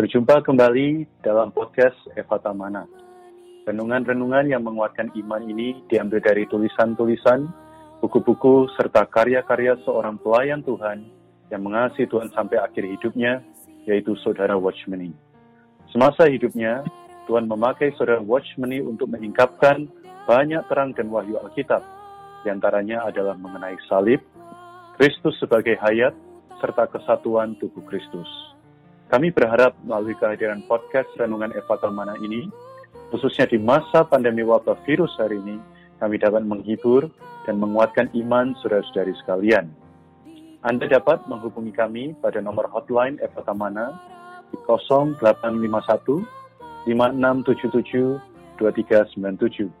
Berjumpa kembali dalam podcast Eva Tamana. Renungan-renungan yang menguatkan iman ini diambil dari tulisan-tulisan, buku-buku, serta karya-karya seorang pelayan Tuhan yang mengasihi Tuhan sampai akhir hidupnya, yaitu Saudara Watchmeni. Semasa hidupnya, Tuhan memakai Saudara Watchmeni untuk menyingkapkan banyak terang dan wahyu Alkitab. Di antaranya adalah mengenai salib, Kristus sebagai hayat, serta kesatuan tubuh Kristus. Kami berharap melalui kehadiran podcast Renungan Eva Talmana ini, khususnya di masa pandemi wabah virus hari ini, kami dapat menghibur dan menguatkan iman saudara-saudari sekalian. Anda dapat menghubungi kami pada nomor hotline Eva Tamana di 0851 5677 2397.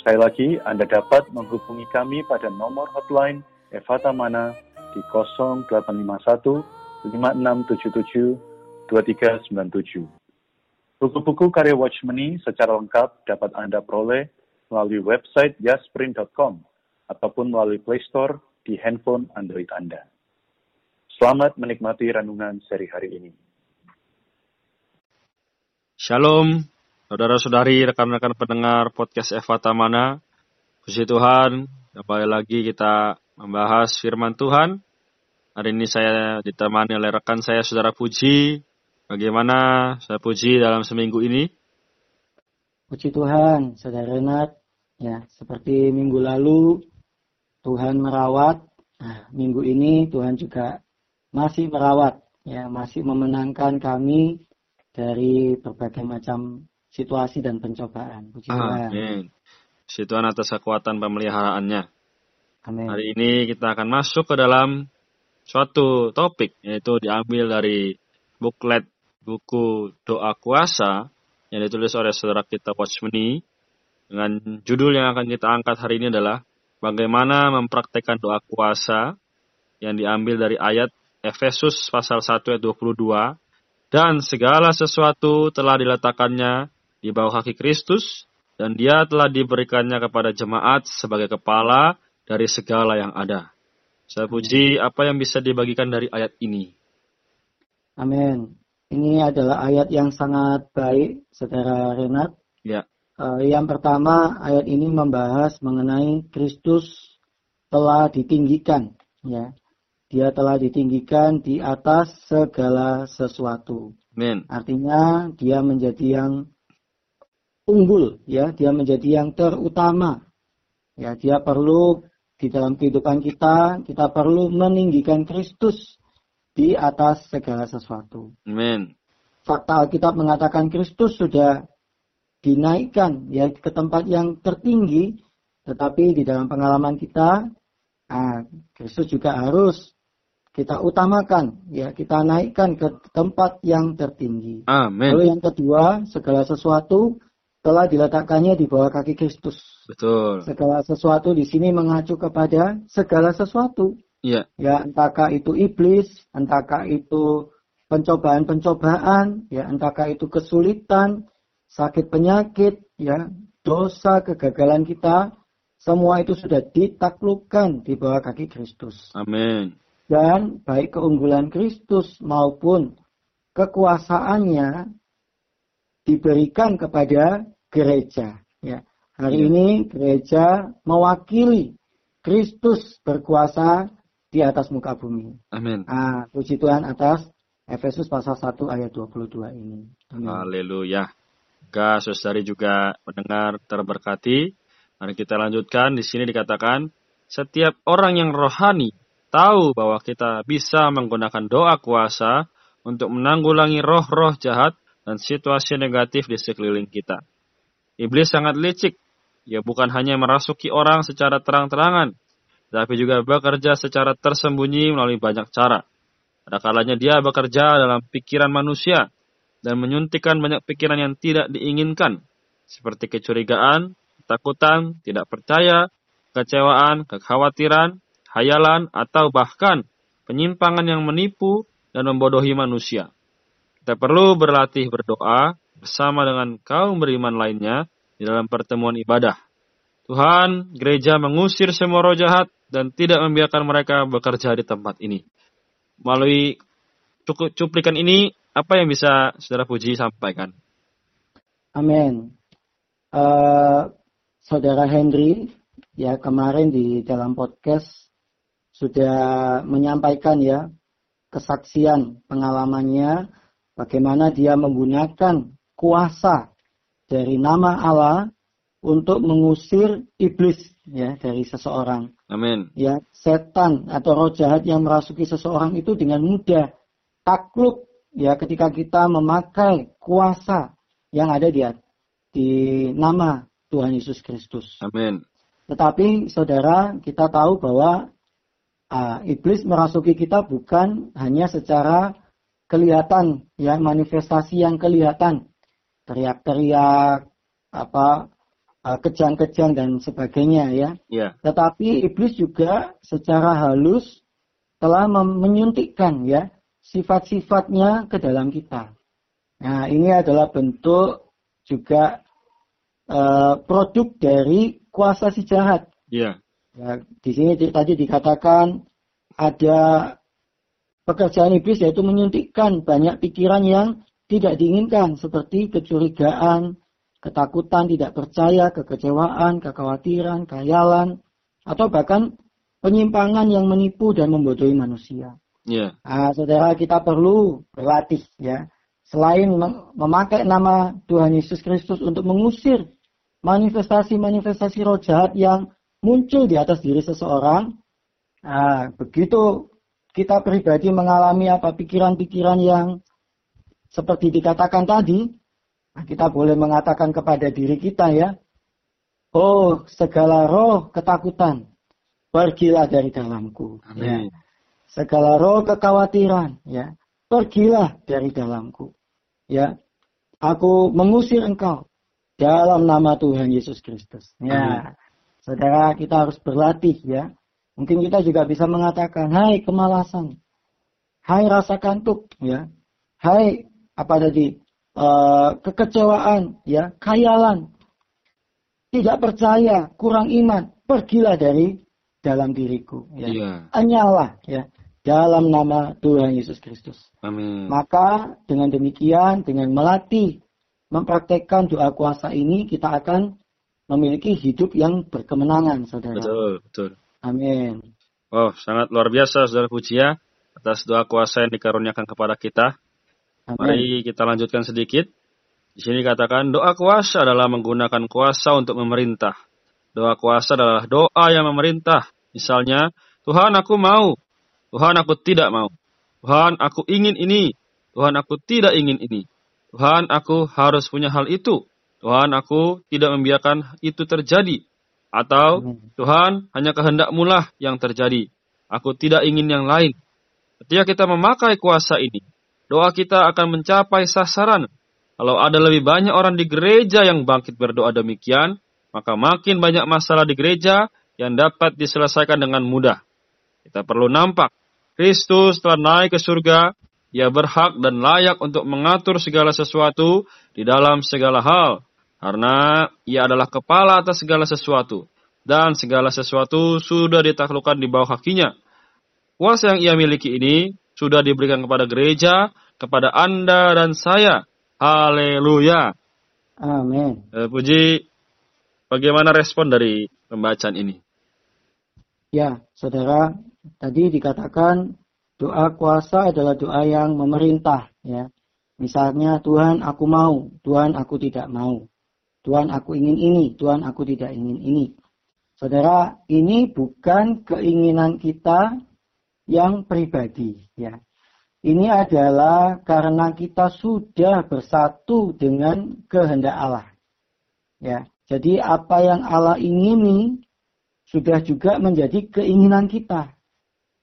Sekali lagi, Anda dapat menghubungi kami pada nomor hotline Eva Tamana di 0851 5677 2397. Buku-buku karya Watchmeni secara lengkap dapat Anda peroleh melalui website yasprint.com ataupun melalui Play Store di handphone Android Anda. Selamat menikmati renungan seri hari ini. Shalom, saudara-saudari, rekan-rekan pendengar podcast Eva Tamana. Puji Tuhan, kembali lagi kita membahas firman Tuhan. Hari ini saya ditemani oleh rekan saya, Saudara Puji, Bagaimana saya puji dalam seminggu ini? Puji Tuhan, Saudara Renat. Ya, seperti minggu lalu Tuhan merawat. Nah, minggu ini Tuhan juga masih merawat, ya, masih memenangkan kami dari berbagai macam situasi dan pencobaan. Puji Tuhan. Amin. Puji Tuhan atas kekuatan pemeliharaannya. Amin. Hari ini kita akan masuk ke dalam suatu topik yaitu diambil dari buklet buku Doa Kuasa yang ditulis oleh saudara kita Watchmeni dengan judul yang akan kita angkat hari ini adalah Bagaimana mempraktekkan doa kuasa yang diambil dari ayat Efesus pasal 1 ayat 22 dan segala sesuatu telah diletakkannya di bawah kaki Kristus dan dia telah diberikannya kepada jemaat sebagai kepala dari segala yang ada. Saya puji apa yang bisa dibagikan dari ayat ini. Amin. Ini adalah ayat yang sangat baik, saudara Renat. Ya. Uh, yang pertama, ayat ini membahas mengenai Kristus telah ditinggikan. Ya, dia telah ditinggikan di atas segala sesuatu. Amin. Artinya dia menjadi yang unggul, ya, dia menjadi yang terutama. Ya, dia perlu di dalam kehidupan kita, kita perlu meninggikan Kristus di atas segala sesuatu. Amin. Fakta Alkitab mengatakan Kristus sudah dinaikkan ya ke tempat yang tertinggi, tetapi di dalam pengalaman kita, nah, Kristus juga harus kita utamakan, ya kita naikkan ke tempat yang tertinggi. Amin. Lalu yang kedua, segala sesuatu telah diletakkannya di bawah kaki Kristus. Betul. Segala sesuatu di sini mengacu kepada segala sesuatu. Iya. Ya, entahkah itu iblis, entahkah itu pencobaan-pencobaan, ya, entahkah itu kesulitan, sakit penyakit, ya, dosa, kegagalan kita, semua itu sudah ditaklukkan di bawah kaki Kristus. Amin. Dan baik keunggulan Kristus maupun kekuasaannya diberikan kepada gereja. Ya. Hari Ya. ini gereja mewakili Kristus berkuasa di atas muka bumi. Amin. Ah, puji Tuhan atas Efesus pasal 1 ayat 22 ini. Amin. Haleluya. Ga saudari juga mendengar terberkati. Mari kita lanjutkan. Di sini dikatakan, setiap orang yang rohani tahu bahwa kita bisa menggunakan doa kuasa untuk menanggulangi roh-roh jahat dan situasi negatif di sekeliling kita. Iblis sangat licik. Ia bukan hanya merasuki orang secara terang-terangan, tapi juga bekerja secara tersembunyi melalui banyak cara. Ada kalanya dia bekerja dalam pikiran manusia dan menyuntikkan banyak pikiran yang tidak diinginkan, seperti kecurigaan, ketakutan, tidak percaya, kecewaan, kekhawatiran, hayalan, atau bahkan penyimpangan yang menipu dan membodohi manusia. Kita perlu berlatih berdoa bersama dengan kaum beriman lainnya di dalam pertemuan ibadah. Tuhan, gereja mengusir semua roh jahat dan tidak membiarkan mereka bekerja di tempat ini. Melalui cuplikan ini, apa yang bisa Saudara Puji sampaikan? Amin. Uh, Saudara Henry, ya kemarin di dalam podcast sudah menyampaikan ya kesaksian pengalamannya bagaimana dia menggunakan kuasa dari nama Allah untuk mengusir iblis ya dari seseorang. Amin. Ya, setan atau roh jahat yang merasuki seseorang itu dengan mudah takluk ya ketika kita memakai kuasa yang ada di di nama Tuhan Yesus Kristus. Amin. Tetapi saudara, kita tahu bahwa uh, iblis merasuki kita bukan hanya secara kelihatan ya manifestasi yang kelihatan teriak-teriak apa kejang-kejang dan sebagainya ya. Yeah. Tetapi iblis juga secara halus telah menyuntikkan ya sifat-sifatnya ke dalam kita. Nah, ini adalah bentuk juga uh, produk dari kuasa si jahat. Yeah. Ya, di sini tadi dikatakan ada pekerjaan iblis yaitu menyuntikkan banyak pikiran yang tidak diinginkan seperti kecurigaan, ketakutan, tidak percaya, kekecewaan, kekhawatiran, khayalan, atau bahkan penyimpangan yang menipu dan membodohi manusia. Yeah. Nah, saudara kita perlu berlatih ya. Selain memakai nama Tuhan Yesus Kristus untuk mengusir manifestasi-manifestasi roh jahat yang muncul di atas diri seseorang, nah, begitu kita pribadi mengalami apa pikiran-pikiran yang seperti dikatakan tadi, kita boleh mengatakan kepada diri kita ya, oh segala roh ketakutan, pergilah dari dalamku. Ya. Segala roh kekhawatiran, ya, pergilah dari dalamku. Ya, aku mengusir engkau dalam nama Tuhan Yesus Kristus. Ya, saudara kita harus berlatih ya. Mungkin kita juga bisa mengatakan, Hai kemalasan, Hai rasa kantuk, ya, Hai apa tadi uh, kekecewaan, ya, khayalan, tidak percaya, kurang iman, pergilah dari dalam diriku. Ya. Yeah. Anyalah, ya, dalam nama Tuhan Yesus Kristus. Amin. Maka dengan demikian, dengan melatih, mempraktekkan doa kuasa ini, kita akan memiliki hidup yang berkemenangan, saudara. Betul, betul. Amin. Oh, sangat luar biasa, saudara puji ya, atas doa kuasa yang dikaruniakan kepada kita. Amin. Mari kita lanjutkan sedikit. Di sini katakan doa kuasa adalah menggunakan kuasa untuk memerintah. Doa kuasa adalah doa yang memerintah. Misalnya, Tuhan aku mau, Tuhan aku tidak mau. Tuhan aku ingin ini, Tuhan aku tidak ingin ini. Tuhan aku harus punya hal itu. Tuhan aku tidak membiarkan itu terjadi. Atau Tuhan hanya kehendakmu lah yang terjadi. Aku tidak ingin yang lain. Ketika kita memakai kuasa ini, doa kita akan mencapai sasaran. Kalau ada lebih banyak orang di gereja yang bangkit berdoa demikian, maka makin banyak masalah di gereja yang dapat diselesaikan dengan mudah. Kita perlu nampak, Kristus telah naik ke surga, ia berhak dan layak untuk mengatur segala sesuatu di dalam segala hal, karena ia adalah kepala atas segala sesuatu, dan segala sesuatu sudah ditaklukkan di bawah kakinya. Kuasa yang ia miliki ini sudah diberikan kepada gereja kepada Anda dan saya. Haleluya. Amin. Eh, Puji, bagaimana respon dari pembacaan ini? Ya, saudara, tadi dikatakan doa kuasa adalah doa yang memerintah. Ya, misalnya Tuhan aku mau, Tuhan aku tidak mau, Tuhan aku ingin ini, Tuhan aku tidak ingin ini. Saudara, ini bukan keinginan kita yang pribadi, ya. Ini adalah karena kita sudah bersatu dengan kehendak Allah. Ya, jadi apa yang Allah ingini sudah juga menjadi keinginan kita.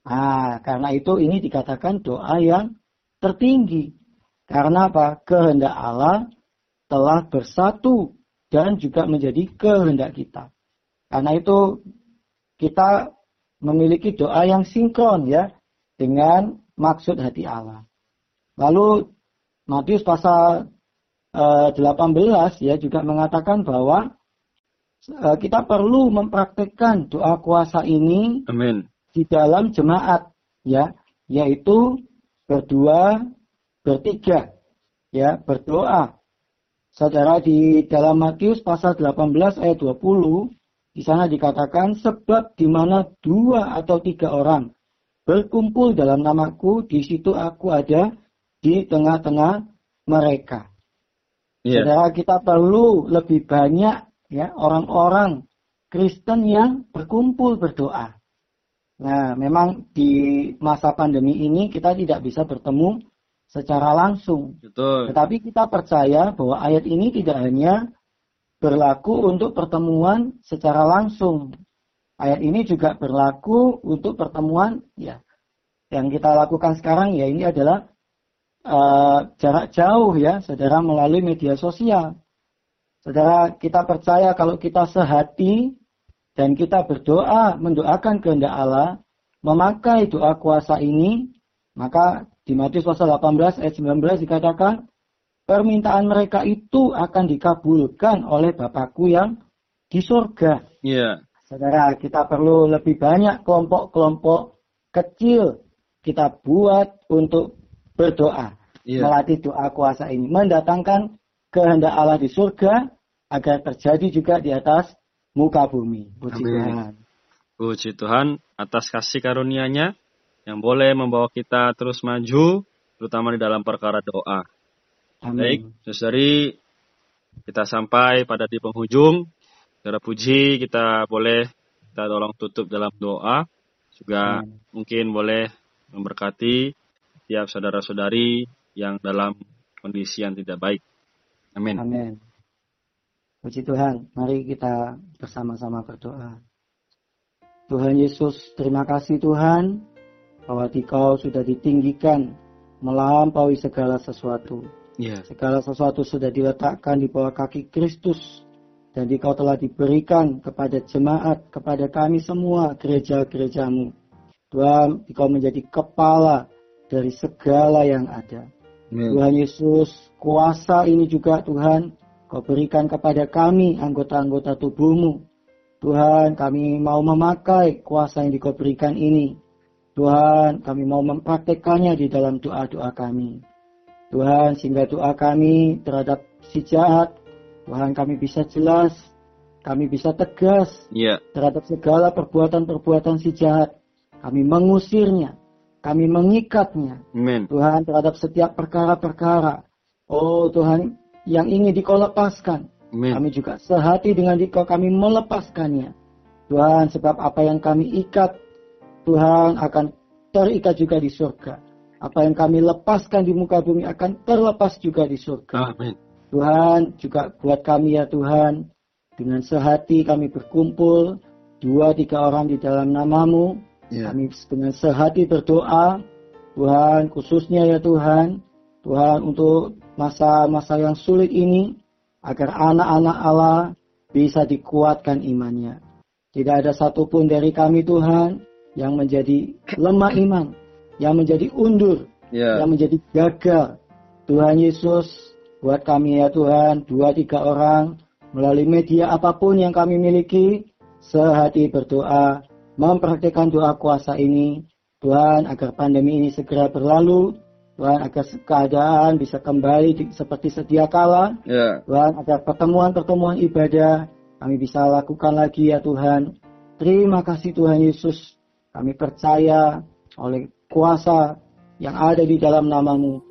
Nah, karena itu ini dikatakan doa yang tertinggi. Karena apa? Kehendak Allah telah bersatu dan juga menjadi kehendak kita. Karena itu kita memiliki doa yang sinkron ya dengan maksud hati Allah. Lalu Matius pasal uh, eh, 18 ya juga mengatakan bahwa uh, kita perlu mempraktekkan doa kuasa ini Amin. di dalam jemaat ya, yaitu berdua bertiga ya berdoa. Saudara di dalam Matius pasal 18 ayat 20 di sana dikatakan sebab di mana dua atau tiga orang berkumpul dalam namaku di situ aku ada di tengah-tengah mereka. Yeah. Saudara kita perlu lebih banyak ya orang-orang Kristen yang berkumpul berdoa. Nah, memang di masa pandemi ini kita tidak bisa bertemu secara langsung. Betul. Tetapi kita percaya bahwa ayat ini tidak hanya berlaku untuk pertemuan secara langsung. Ayat ini juga berlaku untuk pertemuan ya yang kita lakukan sekarang ya ini adalah uh, jarak jauh ya, saudara melalui media sosial. Saudara, kita percaya kalau kita sehati dan kita berdoa, mendoakan kehendak Allah, memakai doa kuasa ini, maka di Matius pasal 18 ayat 19 dikatakan, permintaan mereka itu akan dikabulkan oleh Bapakku yang di surga. Yeah. Saudara, kita perlu lebih banyak kelompok-kelompok kecil kita buat untuk berdoa. Yeah. Melatih doa kuasa ini. Mendatangkan kehendak Allah di surga agar terjadi juga di atas muka bumi. Puji Amin. Tuhan. Puji Tuhan atas kasih karunia-Nya yang boleh membawa kita terus maju, terutama di dalam perkara doa. Amin. Baik, saudari, kita sampai pada di penghujung. Saudara puji, kita boleh kita tolong tutup dalam doa. Juga Amin. mungkin boleh memberkati tiap saudara-saudari yang dalam kondisi yang tidak baik. Amin. Amin. Puji Tuhan, mari kita bersama-sama berdoa. Tuhan Yesus, terima kasih Tuhan bahwa Dikau sudah ditinggikan melampaui segala sesuatu. Yeah. Segala sesuatu sudah diletakkan di bawah kaki Kristus dan Dikau telah diberikan kepada jemaat, kepada kami semua gereja-gerejamu. Tuhan, Dikau menjadi kepala dari segala yang ada. Amen. Tuhan Yesus, kuasa ini juga Tuhan, Kau berikan kepada kami anggota-anggota tubuhmu. Tuhan, kami mau memakai kuasa yang Dikau berikan ini. Tuhan, kami mau mempraktekannya di dalam doa-doa kami. Tuhan, sehingga doa kami terhadap si jahat, Tuhan kami bisa jelas, kami bisa tegas yeah. terhadap segala perbuatan-perbuatan si jahat. Kami mengusirnya, kami mengikatnya. Amen. Tuhan terhadap setiap perkara-perkara. Oh Tuhan, yang ingin dikau lepaskan. Amen. Kami juga sehati dengan dikau kami melepaskannya. Tuhan, sebab apa yang kami ikat, Tuhan akan terikat juga di surga. Apa yang kami lepaskan di muka bumi akan terlepas juga di surga. Amin. Tuhan juga buat kami ya Tuhan, dengan sehati kami berkumpul, dua tiga orang di dalam namamu, Yeah. Kami dengan sehati berdoa, Tuhan khususnya ya Tuhan, Tuhan untuk masa-masa yang sulit ini, agar anak-anak Allah bisa dikuatkan imannya. Tidak ada satupun dari kami Tuhan yang menjadi lemah iman, yang menjadi undur, yeah. yang menjadi gagal. Tuhan Yesus, buat kami ya Tuhan, dua tiga orang, melalui media apa pun yang kami miliki, sehati berdoa, mempraktikkan doa kuasa ini, Tuhan agar pandemi ini segera berlalu, Tuhan agar keadaan bisa kembali di, seperti sedia kala, yeah. Tuhan agar pertemuan-pertemuan ibadah kami bisa lakukan lagi ya Tuhan. Terima kasih Tuhan Yesus, kami percaya oleh kuasa yang ada di dalam namamu.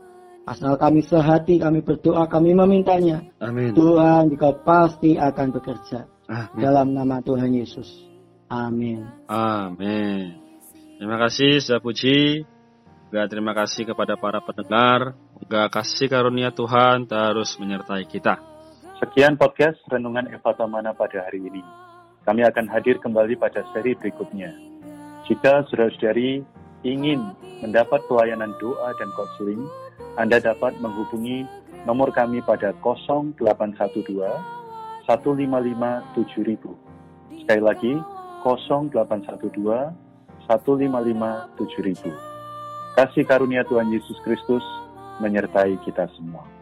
Asal kami sehati, kami berdoa, kami memintanya. Amin. Tuhan, jika pasti akan bekerja. Amin. Dalam nama Tuhan Yesus. Amin. Amin. Terima kasih, saya puji. Juga terima kasih kepada para pendengar. Semoga kasih karunia Tuhan terus menyertai kita. Sekian podcast Renungan Eva Tamana pada hari ini. Kami akan hadir kembali pada seri berikutnya. Jika saudara-saudari ingin mendapat pelayanan doa dan konseling, Anda dapat menghubungi nomor kami pada 0812 155 7000. Sekali lagi, 0812 155 7000. Kasih karunia Tuhan Yesus Kristus menyertai kita semua.